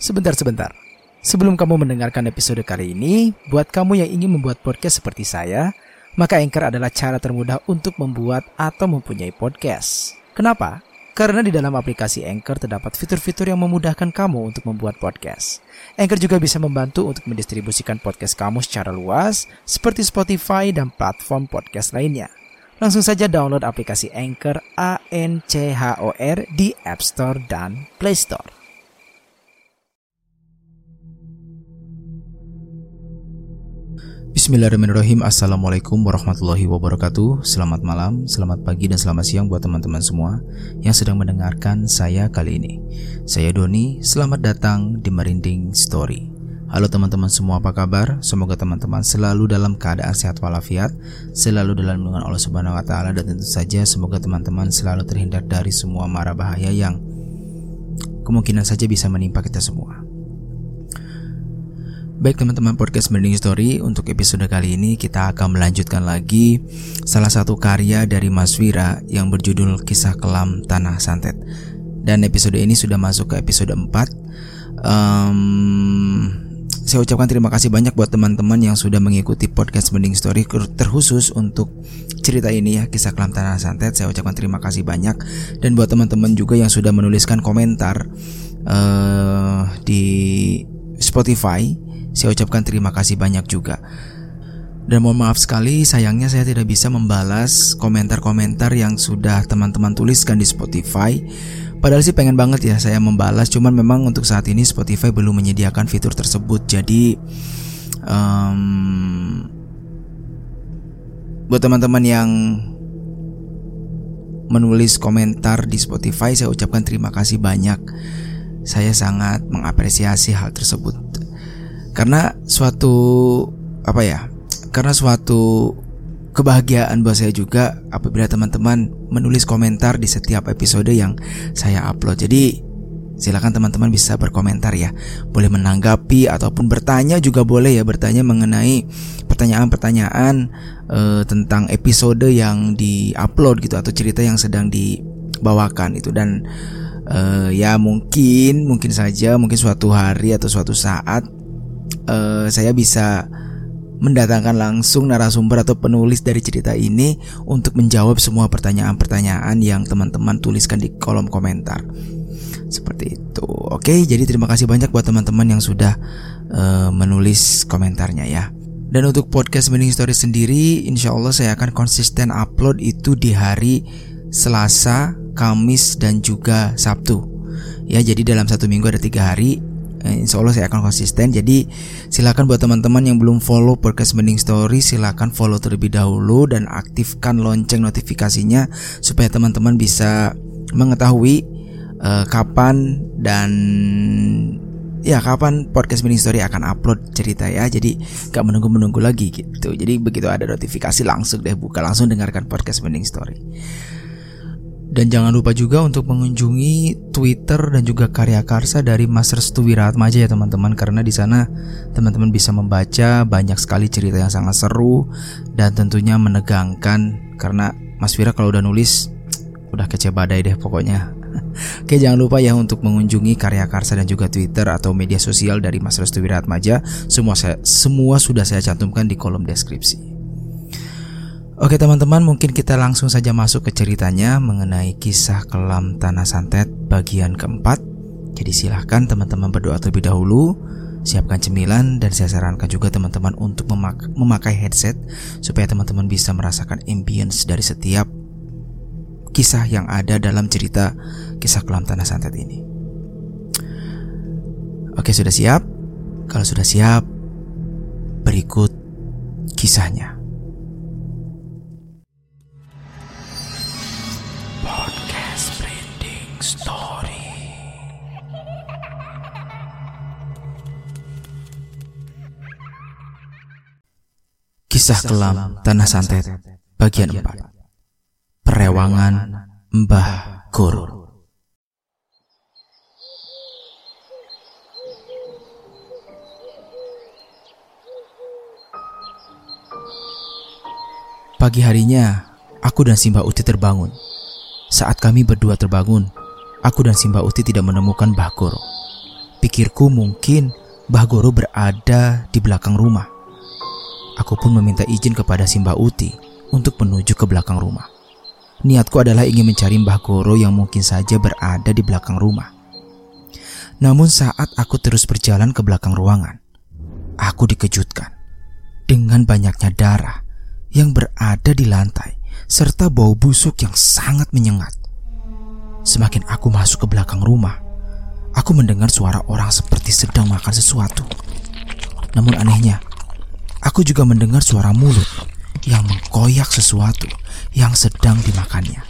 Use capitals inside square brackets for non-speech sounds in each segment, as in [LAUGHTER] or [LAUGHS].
Sebentar-sebentar. Sebelum kamu mendengarkan episode kali ini, buat kamu yang ingin membuat podcast seperti saya, maka Anchor adalah cara termudah untuk membuat atau mempunyai podcast. Kenapa? Karena di dalam aplikasi Anchor terdapat fitur-fitur yang memudahkan kamu untuk membuat podcast. Anchor juga bisa membantu untuk mendistribusikan podcast kamu secara luas, seperti Spotify dan platform podcast lainnya. Langsung saja download aplikasi Anchor A N C H O R di App Store dan Play Store. Bismillahirrahmanirrahim. Assalamualaikum warahmatullahi wabarakatuh. Selamat malam, selamat pagi, dan selamat siang buat teman-teman semua Yang sedang mendengarkan saya kali ini. Saya Doni, selamat datang di Merinding Story. Halo teman-teman semua apa kabar? Semoga teman-teman selalu dalam keadaan sehat walafiat Selalu dalam lindungan Allah subhanahu wa ta'ala Dan tentu saja semoga teman-teman selalu terhindar dari semua mara bahaya yang Kemungkinan saja bisa menimpa kita semua Baik teman-teman podcast Mending Story. Untuk episode kali ini kita akan melanjutkan lagi Salah satu karya dari Mas Wira Yang berjudul Kisah Kelam Tanah Santet. Dan episode ini sudah masuk ke episode 4 um, Saya ucapkan terima kasih banyak buat teman-teman yang sudah mengikuti podcast Mending Story Terkhusus untuk cerita ini ya Kisah Kelam Tanah Santet. Saya ucapkan terima kasih banyak. Dan buat teman-teman juga yang sudah menuliskan komentar uh, Di Spotify saya ucapkan terima kasih banyak juga. Dan mohon maaf sekali, sayangnya saya tidak bisa membalas komentar-komentar yang sudah teman-teman tuliskan di Spotify. Padahal sih pengen banget ya saya membalas, cuman memang untuk saat ini Spotify belum menyediakan fitur tersebut. Jadi um, buat teman-teman yang menulis komentar di Spotify, saya ucapkan terima kasih banyak. Saya sangat mengapresiasi hal tersebut karena suatu apa ya karena suatu kebahagiaan buat saya juga apabila teman-teman menulis komentar di setiap episode yang saya upload. Jadi silakan teman-teman bisa berkomentar ya. Boleh menanggapi ataupun bertanya juga boleh ya bertanya mengenai pertanyaan-pertanyaan e, tentang episode yang diupload gitu atau cerita yang sedang dibawakan itu. Dan e, ya mungkin mungkin saja mungkin suatu hari atau suatu saat uh, saya bisa mendatangkan langsung narasumber atau penulis dari cerita ini untuk menjawab semua pertanyaan-pertanyaan yang teman-teman tuliskan di kolom komentar. Seperti itu. Oke, jadi terima kasih banyak buat teman-teman yang sudah uh, menulis komentarnya ya. Dan untuk podcast Meaning Story sendiri, insya Allah saya akan konsisten upload itu di hari Selasa, Kamis, dan juga Sabtu. Ya, jadi dalam satu minggu ada tiga hari insya Allah saya akan konsisten. Jadi silakan buat teman-teman yang belum follow podcast Mending Story Silakan follow terlebih dahulu dan aktifkan lonceng notifikasinya Supaya teman-teman bisa mengetahui uh, kapan dan ya kapan podcast Mending Story akan upload cerita ya. Jadi gak menunggu-menunggu lagi gitu. Jadi begitu ada notifikasi langsung deh buka langsung dengarkan podcast Mending Story dan jangan lupa juga untuk mengunjungi Twitter dan juga karya karsa dari Mas Restu Wiratmaja ya teman-teman karena di sana teman-teman bisa membaca banyak sekali cerita yang sangat seru dan tentunya menegangkan karena Mas Wira kalau udah nulis [TSK] udah kece badai deh pokoknya. [LAUGHS] Oke jangan lupa ya untuk mengunjungi karya karsa dan juga Twitter atau media sosial dari Mas Restu Wiratmaja semua saya, semua sudah saya cantumkan di kolom deskripsi. Oke teman-teman mungkin kita langsung saja masuk ke ceritanya mengenai kisah kelam tanah santet bagian keempat. Jadi silahkan teman-teman berdoa terlebih dahulu Siapkan cemilan dan saya sarankan juga teman-teman untuk memak memakai headset Supaya teman-teman bisa merasakan ambience dari setiap kisah yang ada dalam cerita kisah kelam tanah santet ini. Oke sudah siap? Kalau sudah siap Berikut kisahnya Kisah Kelam Tanah Santet Bagian 4 Perewangan Mbah Kur Pagi harinya, aku dan Simba Uti terbangun. Saat kami berdua terbangun, aku dan Simba Uti tidak menemukan Mbah Kur. Pikirku mungkin Mbah Goro berada di belakang rumah. Aku pun meminta izin kepada Simba Uti untuk menuju ke belakang rumah. Niatku adalah ingin mencari Mbah Goro yang mungkin saja berada di belakang rumah. Namun saat aku terus berjalan ke belakang ruangan, aku dikejutkan dengan banyaknya darah yang berada di lantai serta bau busuk yang sangat menyengat. Semakin aku masuk ke belakang rumah, aku mendengar suara orang seperti sedang makan sesuatu. Namun anehnya, aku juga mendengar suara mulut yang mengkoyak sesuatu yang sedang dimakannya.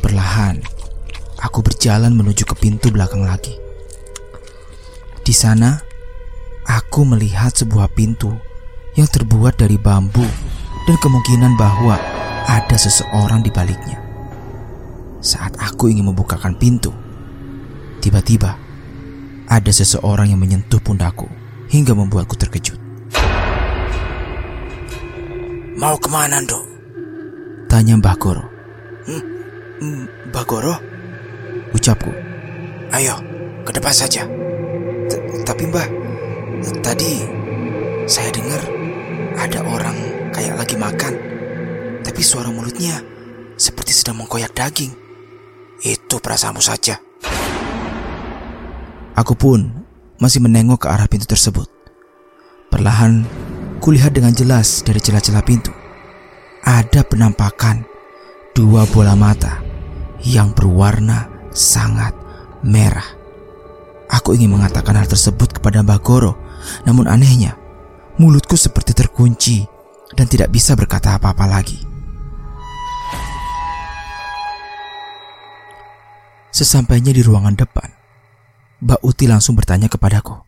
Perlahan, aku berjalan menuju ke pintu belakang lagi. Di sana, aku melihat sebuah pintu yang terbuat dari bambu dan kemungkinan bahwa ada seseorang di baliknya. Saat aku ingin membukakan pintu, tiba-tiba ada seseorang yang menyentuh pundakku hingga membuatku terkejut. Mau ke mana, Dok? Tanya Mbah Goro. Hmm, Mbah Goro? Ucapku. Ayo, ke depan saja. T Tapi Mbah, tadi saya dengar ada orang kayak lagi makan. Tapi suara mulutnya seperti sedang mengkoyak daging. Itu perasaanmu saja. Aku pun masih menengok ke arah pintu tersebut. Perlahan, kulihat dengan jelas dari celah-celah pintu. Ada penampakan dua bola mata yang berwarna sangat merah. Aku ingin mengatakan hal tersebut kepada Mbak Goro, namun anehnya, mulutku seperti terkunci dan tidak bisa berkata apa-apa lagi. Sesampainya di ruangan depan, Mbak Uti langsung bertanya kepadaku.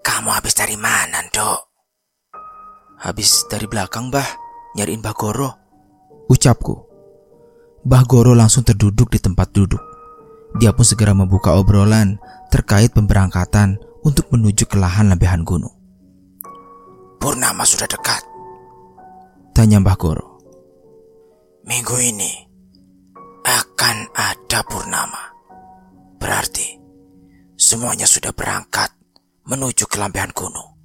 Kamu habis dari mana, Dok? Habis dari belakang, Mbah. Nyariin Mbah Goro. Ucapku. Mbah Goro langsung terduduk di tempat duduk. Dia pun segera membuka obrolan terkait pemberangkatan untuk menuju ke lahan lambehan gunung. Purnama sudah dekat. Tanya Mbah Goro. Minggu ini akan ada purnama. Berarti semuanya sudah berangkat menuju ke lambehan gunung.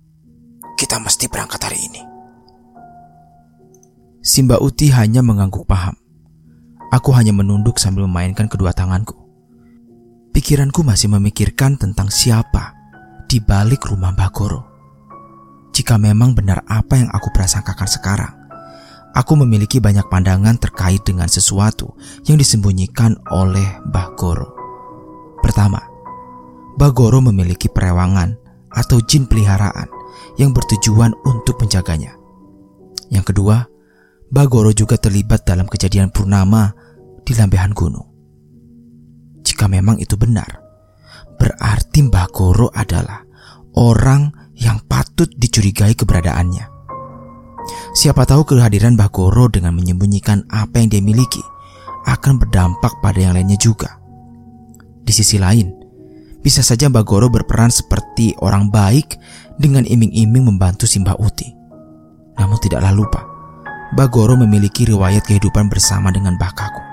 Kita mesti berangkat hari ini. Simba Uti hanya mengangguk paham. Aku hanya menunduk sambil memainkan kedua tanganku. Pikiranku masih memikirkan tentang siapa di balik rumah Mbak Goro. Jika memang benar apa yang aku prasangkakan sekarang, aku memiliki banyak pandangan terkait dengan sesuatu yang disembunyikan oleh Mbah Goro. Pertama, Mbah Goro memiliki perewangan atau jin peliharaan yang bertujuan untuk menjaganya. Yang kedua, Mbah Goro juga terlibat dalam kejadian purnama di lambehan gunung. Jika memang itu benar, berarti Mbah Goro adalah orang yang patut dicurigai keberadaannya. Siapa tahu kehadiran Mbah Goro dengan menyembunyikan apa yang dia miliki akan berdampak pada yang lainnya juga. Di sisi lain, bisa saja Mbah Goro berperan seperti orang baik dengan iming-iming membantu Simbah Uti. Namun tidaklah lupa, Mbah Goro memiliki riwayat kehidupan bersama dengan Mbah Kaku.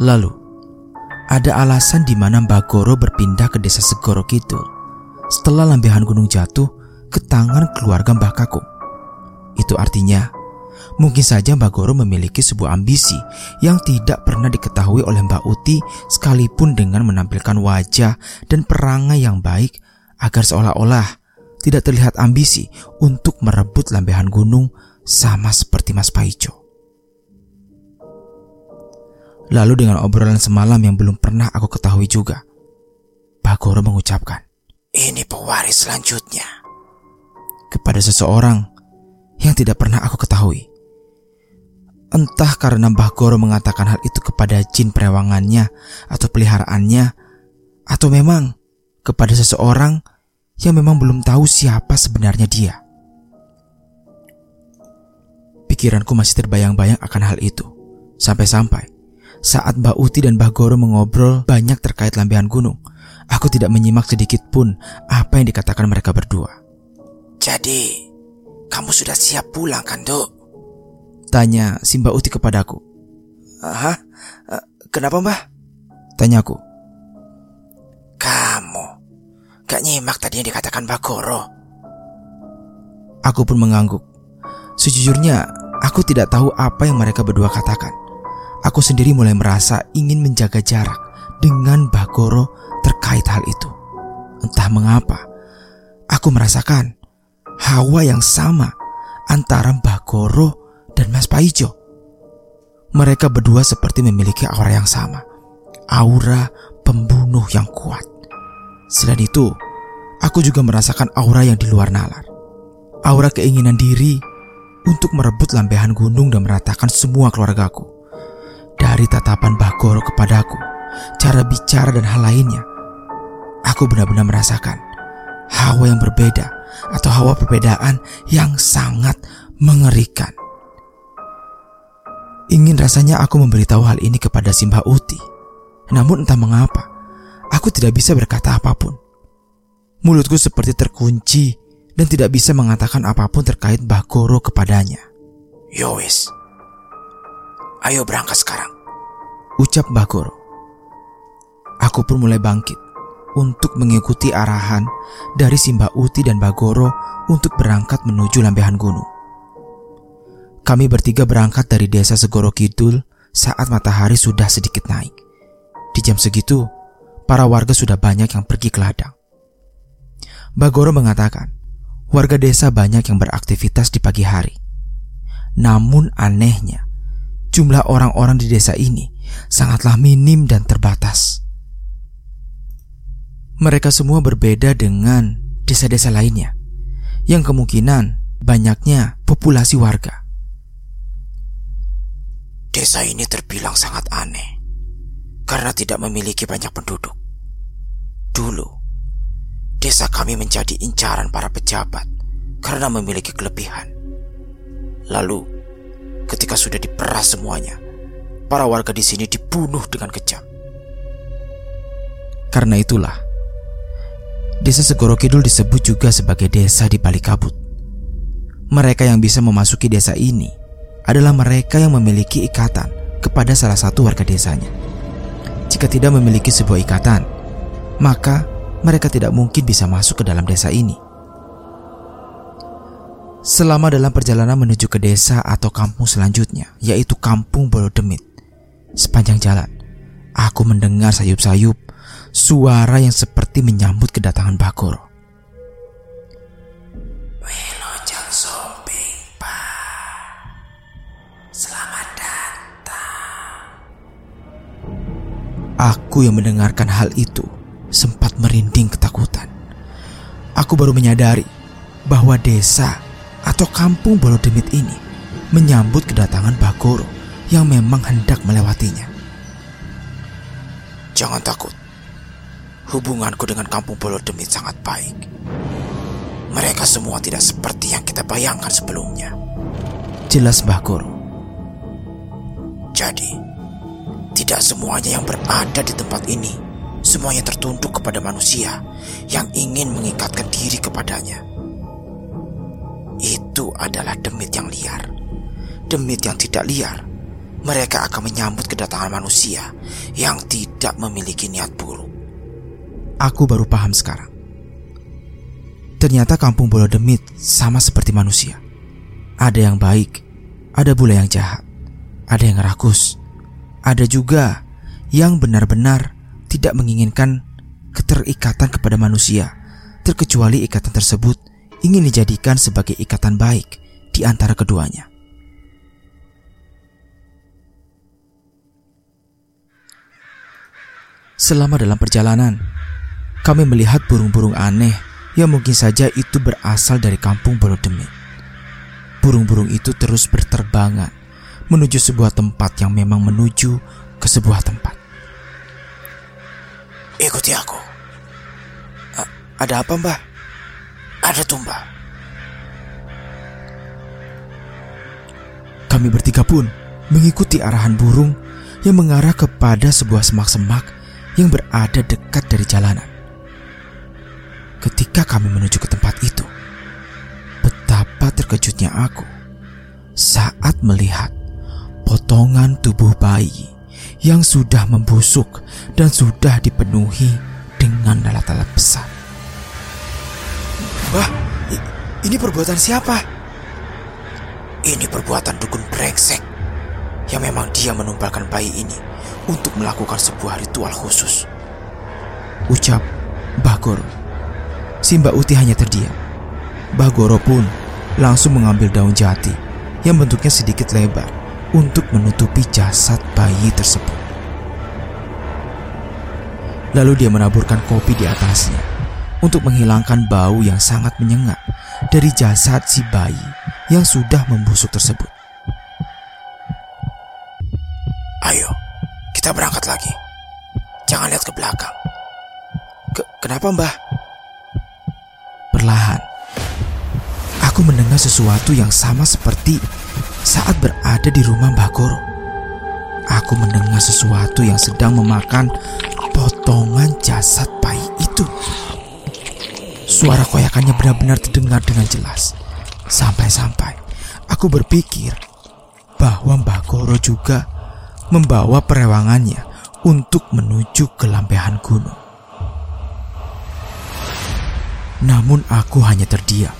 Lalu, ada alasan di mana Mbah Goro berpindah ke desa Segoro Kidul setelah lambehan gunung jatuh ke tangan keluarga Mbah Kakung. Itu artinya, mungkin saja Mbah Goro memiliki sebuah ambisi yang tidak pernah diketahui oleh Mbak Uti sekalipun dengan menampilkan wajah dan perangai yang baik agar seolah-olah tidak terlihat ambisi untuk merebut lambehan gunung sama seperti Mas Paijo. Lalu dengan obrolan semalam yang belum pernah aku ketahui juga, Bagoro mengucapkan, Ini pewaris selanjutnya. Kepada seseorang yang tidak pernah aku ketahui. Entah karena Mbah Goro mengatakan hal itu kepada jin perewangannya atau peliharaannya, atau memang kepada seseorang yang memang belum tahu siapa sebenarnya dia. Pikiranku masih terbayang-bayang akan hal itu, sampai-sampai saat Mbak Uti dan Mbak Goro mengobrol banyak terkait lambehan gunung, aku tidak menyimak sedikit pun apa yang dikatakan mereka berdua. Jadi, kamu sudah siap pulang kan, Dok? Tanya si Mbak Uti kepadaku. Hah? Kenapa mbah? Tanyaku. Kamu gak nyimak tadi yang dikatakan Bagoro. Aku pun mengangguk. Sejujurnya, aku tidak tahu apa yang mereka berdua katakan. Aku sendiri mulai merasa ingin menjaga jarak dengan Bagoro terkait hal itu. Entah mengapa, aku merasakan hawa yang sama antara Bagoro dan Mas Paijo. Mereka berdua seperti memiliki aura yang sama. Aura pembunuh yang kuat. Selain itu, aku juga merasakan aura yang di luar nalar. Aura keinginan diri untuk merebut lambehan gunung dan meratakan semua keluargaku. Dari tatapan Bagoro kepadaku, cara bicara dan hal lainnya, aku benar-benar merasakan hawa yang berbeda atau hawa perbedaan yang sangat mengerikan. Ingin rasanya aku memberitahu hal ini kepada Simba Uti. Namun entah mengapa, aku tidak bisa berkata apa pun. Mulutku seperti terkunci dan tidak bisa mengatakan apa pun terkait Bagoro kepadanya. Yowis, ayo berangkat sekarang. Ucap Bagoro. Aku pun mulai bangkit untuk mengikuti arahan dari Simba Uti dan Bagoro untuk berangkat menuju lambehan gunung. Kami bertiga berangkat dari desa Segoro Kidul saat matahari sudah sedikit naik. Di jam segitu, para warga sudah banyak yang pergi ke ladang. Bagoro mengatakan, warga desa banyak yang beraktivitas di pagi hari. Namun anehnya, jumlah orang-orang di desa ini sangatlah minim dan terbatas. Mereka semua berbeda dengan desa-desa lainnya, yang kemungkinan banyaknya populasi warga. Desa ini terbilang sangat aneh karena tidak memiliki banyak penduduk. Dulu, desa kami menjadi incaran para pejabat karena memiliki kelebihan. Lalu, ketika sudah diperas semuanya, para warga di sini dibunuh dengan kejam. Karena itulah, desa Segoro Kidul disebut juga sebagai desa di balik kabut. Mereka yang bisa memasuki desa ini adalah mereka yang memiliki ikatan kepada salah satu warga desanya. Jika tidak memiliki sebuah ikatan, maka mereka tidak mungkin bisa masuk ke dalam desa ini. Selama dalam perjalanan menuju ke desa atau kampung selanjutnya, yaitu Kampung Bolodemit, sepanjang jalan, aku mendengar sayup-sayup suara yang seperti menyambut kedatangan Bakoro. Aku yang mendengarkan hal itu sempat merinding ketakutan. Aku baru menyadari bahwa desa atau kampung Bolodemit ini menyambut kedatangan Bagoro yang memang hendak melewatinya. Jangan takut. Hubunganku dengan kampung Bolodemit sangat baik. Mereka semua tidak seperti yang kita bayangkan sebelumnya. Jelas Bagoro. Jadi, tidak semuanya yang berada di tempat ini semuanya tertunduk kepada manusia yang ingin mengikatkan diri kepadanya. Itu adalah demit yang liar. Demit yang tidak liar, mereka akan menyambut kedatangan manusia yang tidak memiliki niat buruk. Aku baru paham sekarang. Ternyata kampung bola demit sama seperti manusia. Ada yang baik, ada pula yang jahat, ada yang rakus, ada juga yang benar-benar tidak menginginkan keterikatan kepada manusia, terkecuali ikatan tersebut ingin dijadikan sebagai ikatan baik di antara keduanya. Selama dalam perjalanan, kami melihat burung-burung aneh yang mungkin saja itu berasal dari kampung Bolodemit. Burung-burung itu terus berterbangan menuju sebuah tempat yang memang menuju ke sebuah tempat. Ikuti aku. A ada apa, Mbah? Ada tumba. Kami bertiga pun mengikuti arahan burung yang mengarah kepada sebuah semak-semak yang berada dekat dari jalanan. Ketika kami menuju ke tempat itu, betapa terkejutnya aku saat melihat potongan tubuh bayi yang sudah membusuk dan sudah dipenuhi dengan lalat-lalat besar. Wah, ini perbuatan siapa? Ini perbuatan dukun brengsek yang memang dia menumpahkan bayi ini untuk melakukan sebuah ritual khusus. Ucap Bagoro. Si Mbak Uti hanya terdiam. Bagoro pun langsung mengambil daun jati yang bentuknya sedikit lebar untuk menutupi jasad bayi tersebut. Lalu dia menaburkan kopi di atasnya untuk menghilangkan bau yang sangat menyengat dari jasad si bayi yang sudah membusuk tersebut. Ayo, kita berangkat lagi. Jangan lihat ke belakang. Ke kenapa mbah? Perlahan, aku mendengar sesuatu yang sama seperti saat berada di rumah Mbak Goro. Aku mendengar sesuatu yang sedang memakan potongan jasad bayi itu. Suara koyakannya benar-benar terdengar dengan jelas. Sampai-sampai aku berpikir bahwa Mbak Goro juga membawa perewangannya untuk menuju ke lampehan gunung. Namun aku hanya terdiam.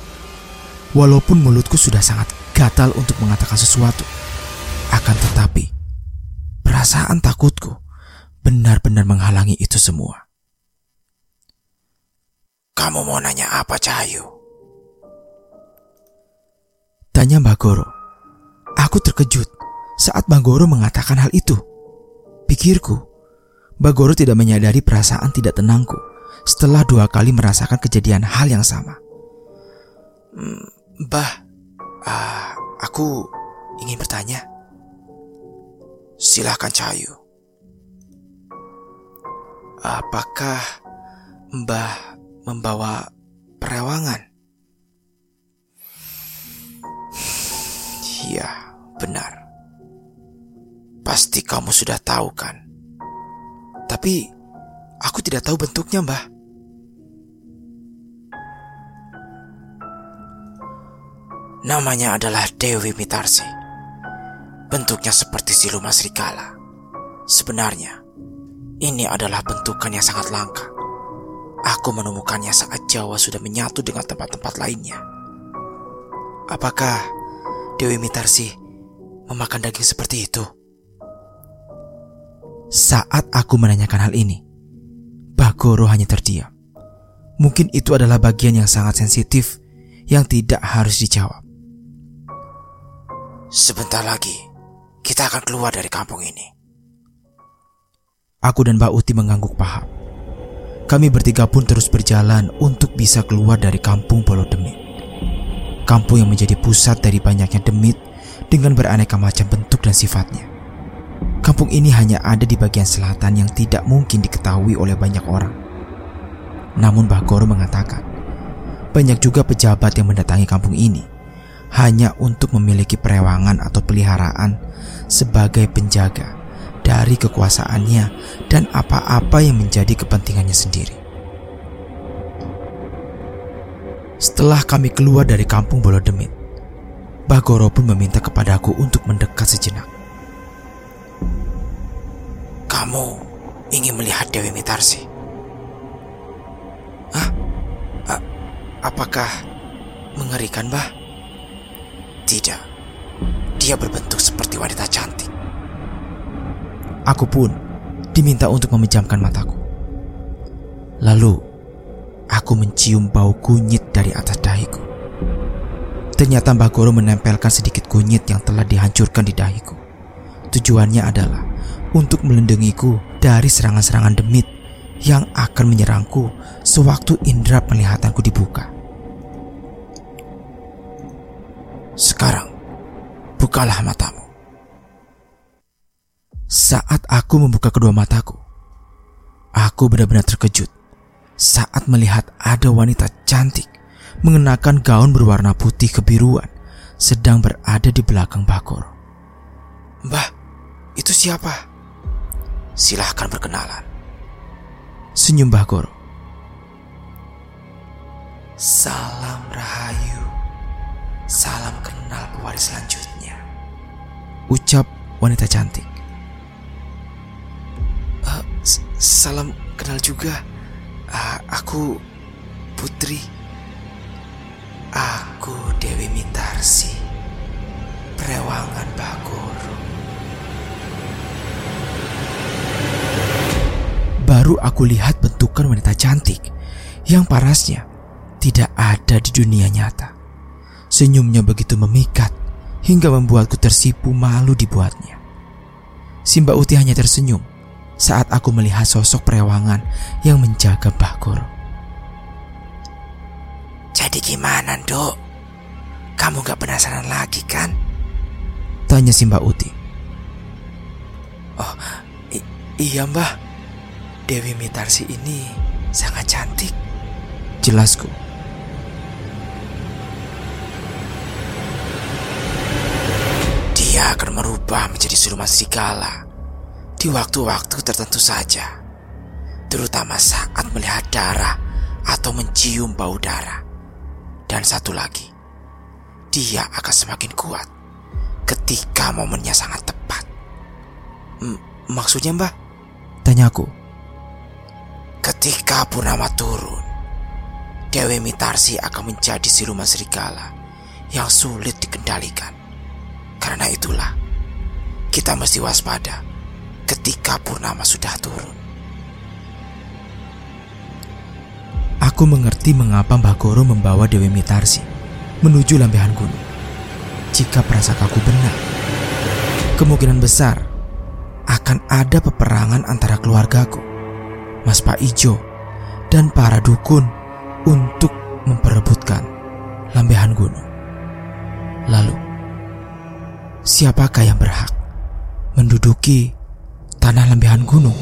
Walaupun mulutku sudah sangat gatal untuk mengatakan sesuatu. Akan tetapi, perasaan takutku benar-benar menghalangi itu semua. Kamu mau nanya apa, Cahayu? Tanya Mbak Goro. Aku terkejut saat Mbak Goro mengatakan hal itu. Pikirku, Mbak Goro tidak menyadari perasaan tidak tenangku setelah dua kali merasakan kejadian hal yang sama. Hmm, Mbah, uh, aku ingin bertanya. Silahkan Cahayu. Apakah Mbah membawa perewangan? Iya, benar. Pasti kamu sudah tahu kan? Tapi aku tidak tahu bentuknya, Mbah. Namanya adalah Dewi Mitarsi. Bentuknya seperti siluman serigala. Sebenarnya, ini adalah bentukan yang sangat langka. Aku menemukannya saat Jawa sudah menyatu dengan tempat-tempat lainnya. Apakah Dewi Mitarsi memakan daging seperti itu? Saat aku menanyakan hal ini, Bagoro hanya terdiam. Mungkin itu adalah bagian yang sangat sensitif yang tidak harus dijawab. Sebentar lagi, kita akan keluar dari kampung ini. Aku dan Mbak Uti mengangguk paham. Kami bertiga pun terus berjalan untuk bisa keluar dari kampung Bolo Demit. Kampung yang menjadi pusat dari banyaknya demit dengan beraneka macam bentuk dan sifatnya. Kampung ini hanya ada di bagian selatan yang tidak mungkin diketahui oleh banyak orang. Namun Bagoro mengatakan, banyak juga pejabat yang mendatangi kampung ini hanya untuk memiliki perewangan atau peliharaan sebagai penjaga dari kekuasaannya dan apa-apa yang menjadi kepentingannya sendiri. Setelah kami keluar dari kampung Bolodemit, Bagoro pun meminta kepadaku untuk mendekat sejenak. Kamu ingin melihat Dewi Mitarsi? Hah? A apakah mengerikan, Bah? Tidak. Dia berbentuk seperti wanita cantik. Aku pun diminta untuk memejamkan mataku. Lalu, aku mencium bau kunyit dari atas dahiku. Ternyata Mbak Goro menempelkan sedikit kunyit yang telah dihancurkan di dahiku. Tujuannya adalah untuk melindungiku dari serangan-serangan demit yang akan menyerangku sewaktu indera penglihatanku dibuka. Bukalah matamu. Saat aku membuka kedua mataku, aku benar-benar terkejut saat melihat ada wanita cantik mengenakan gaun berwarna putih kebiruan sedang berada di belakang Bakor. Mbah, itu siapa? Silahkan berkenalan. Senyum Bakor. Salam Rahayu. Salam kenal pewaris selanjutnya. Ucap wanita cantik. salam kenal juga. Uh, aku Putri. Aku Dewi Mintarsi. Perewangan Bagoro. Baru aku lihat bentukan wanita cantik yang parasnya tidak ada di dunia nyata. Senyumnya begitu memikat hingga membuatku tersipu malu dibuatnya. Simba Uti hanya tersenyum saat aku melihat sosok perewangan yang menjaga Mbah Goro. Jadi gimana, Dok? Kamu gak penasaran lagi kan? Tanya Simba Uti. Oh, iya mbah. Dewi Mitarsi ini sangat cantik. Jelasku. Dia akan merubah menjadi siluman serigala di waktu-waktu tertentu saja, terutama saat melihat darah atau mencium bau darah. Dan satu lagi, dia akan semakin kuat ketika momennya sangat tepat. M maksudnya mbak? Tanyaku. Ketika Purnama turun, Dewi Mitarsi akan menjadi siluman serigala yang sulit dikendalikan. Karena itulah, kita mesti waspada ketika purnama sudah turun. Aku mengerti mengapa Mbah Goro membawa Dewi Mitarsi menuju lambehan gunung. Jika prasangkaku benar, kemungkinan besar akan ada peperangan antara keluargaku, Mas Pak Ijo, dan para dukun untuk memperebutkan lambehan gunung. Lalu, siapakah yang berhak menduduki tanah lembehan gunung.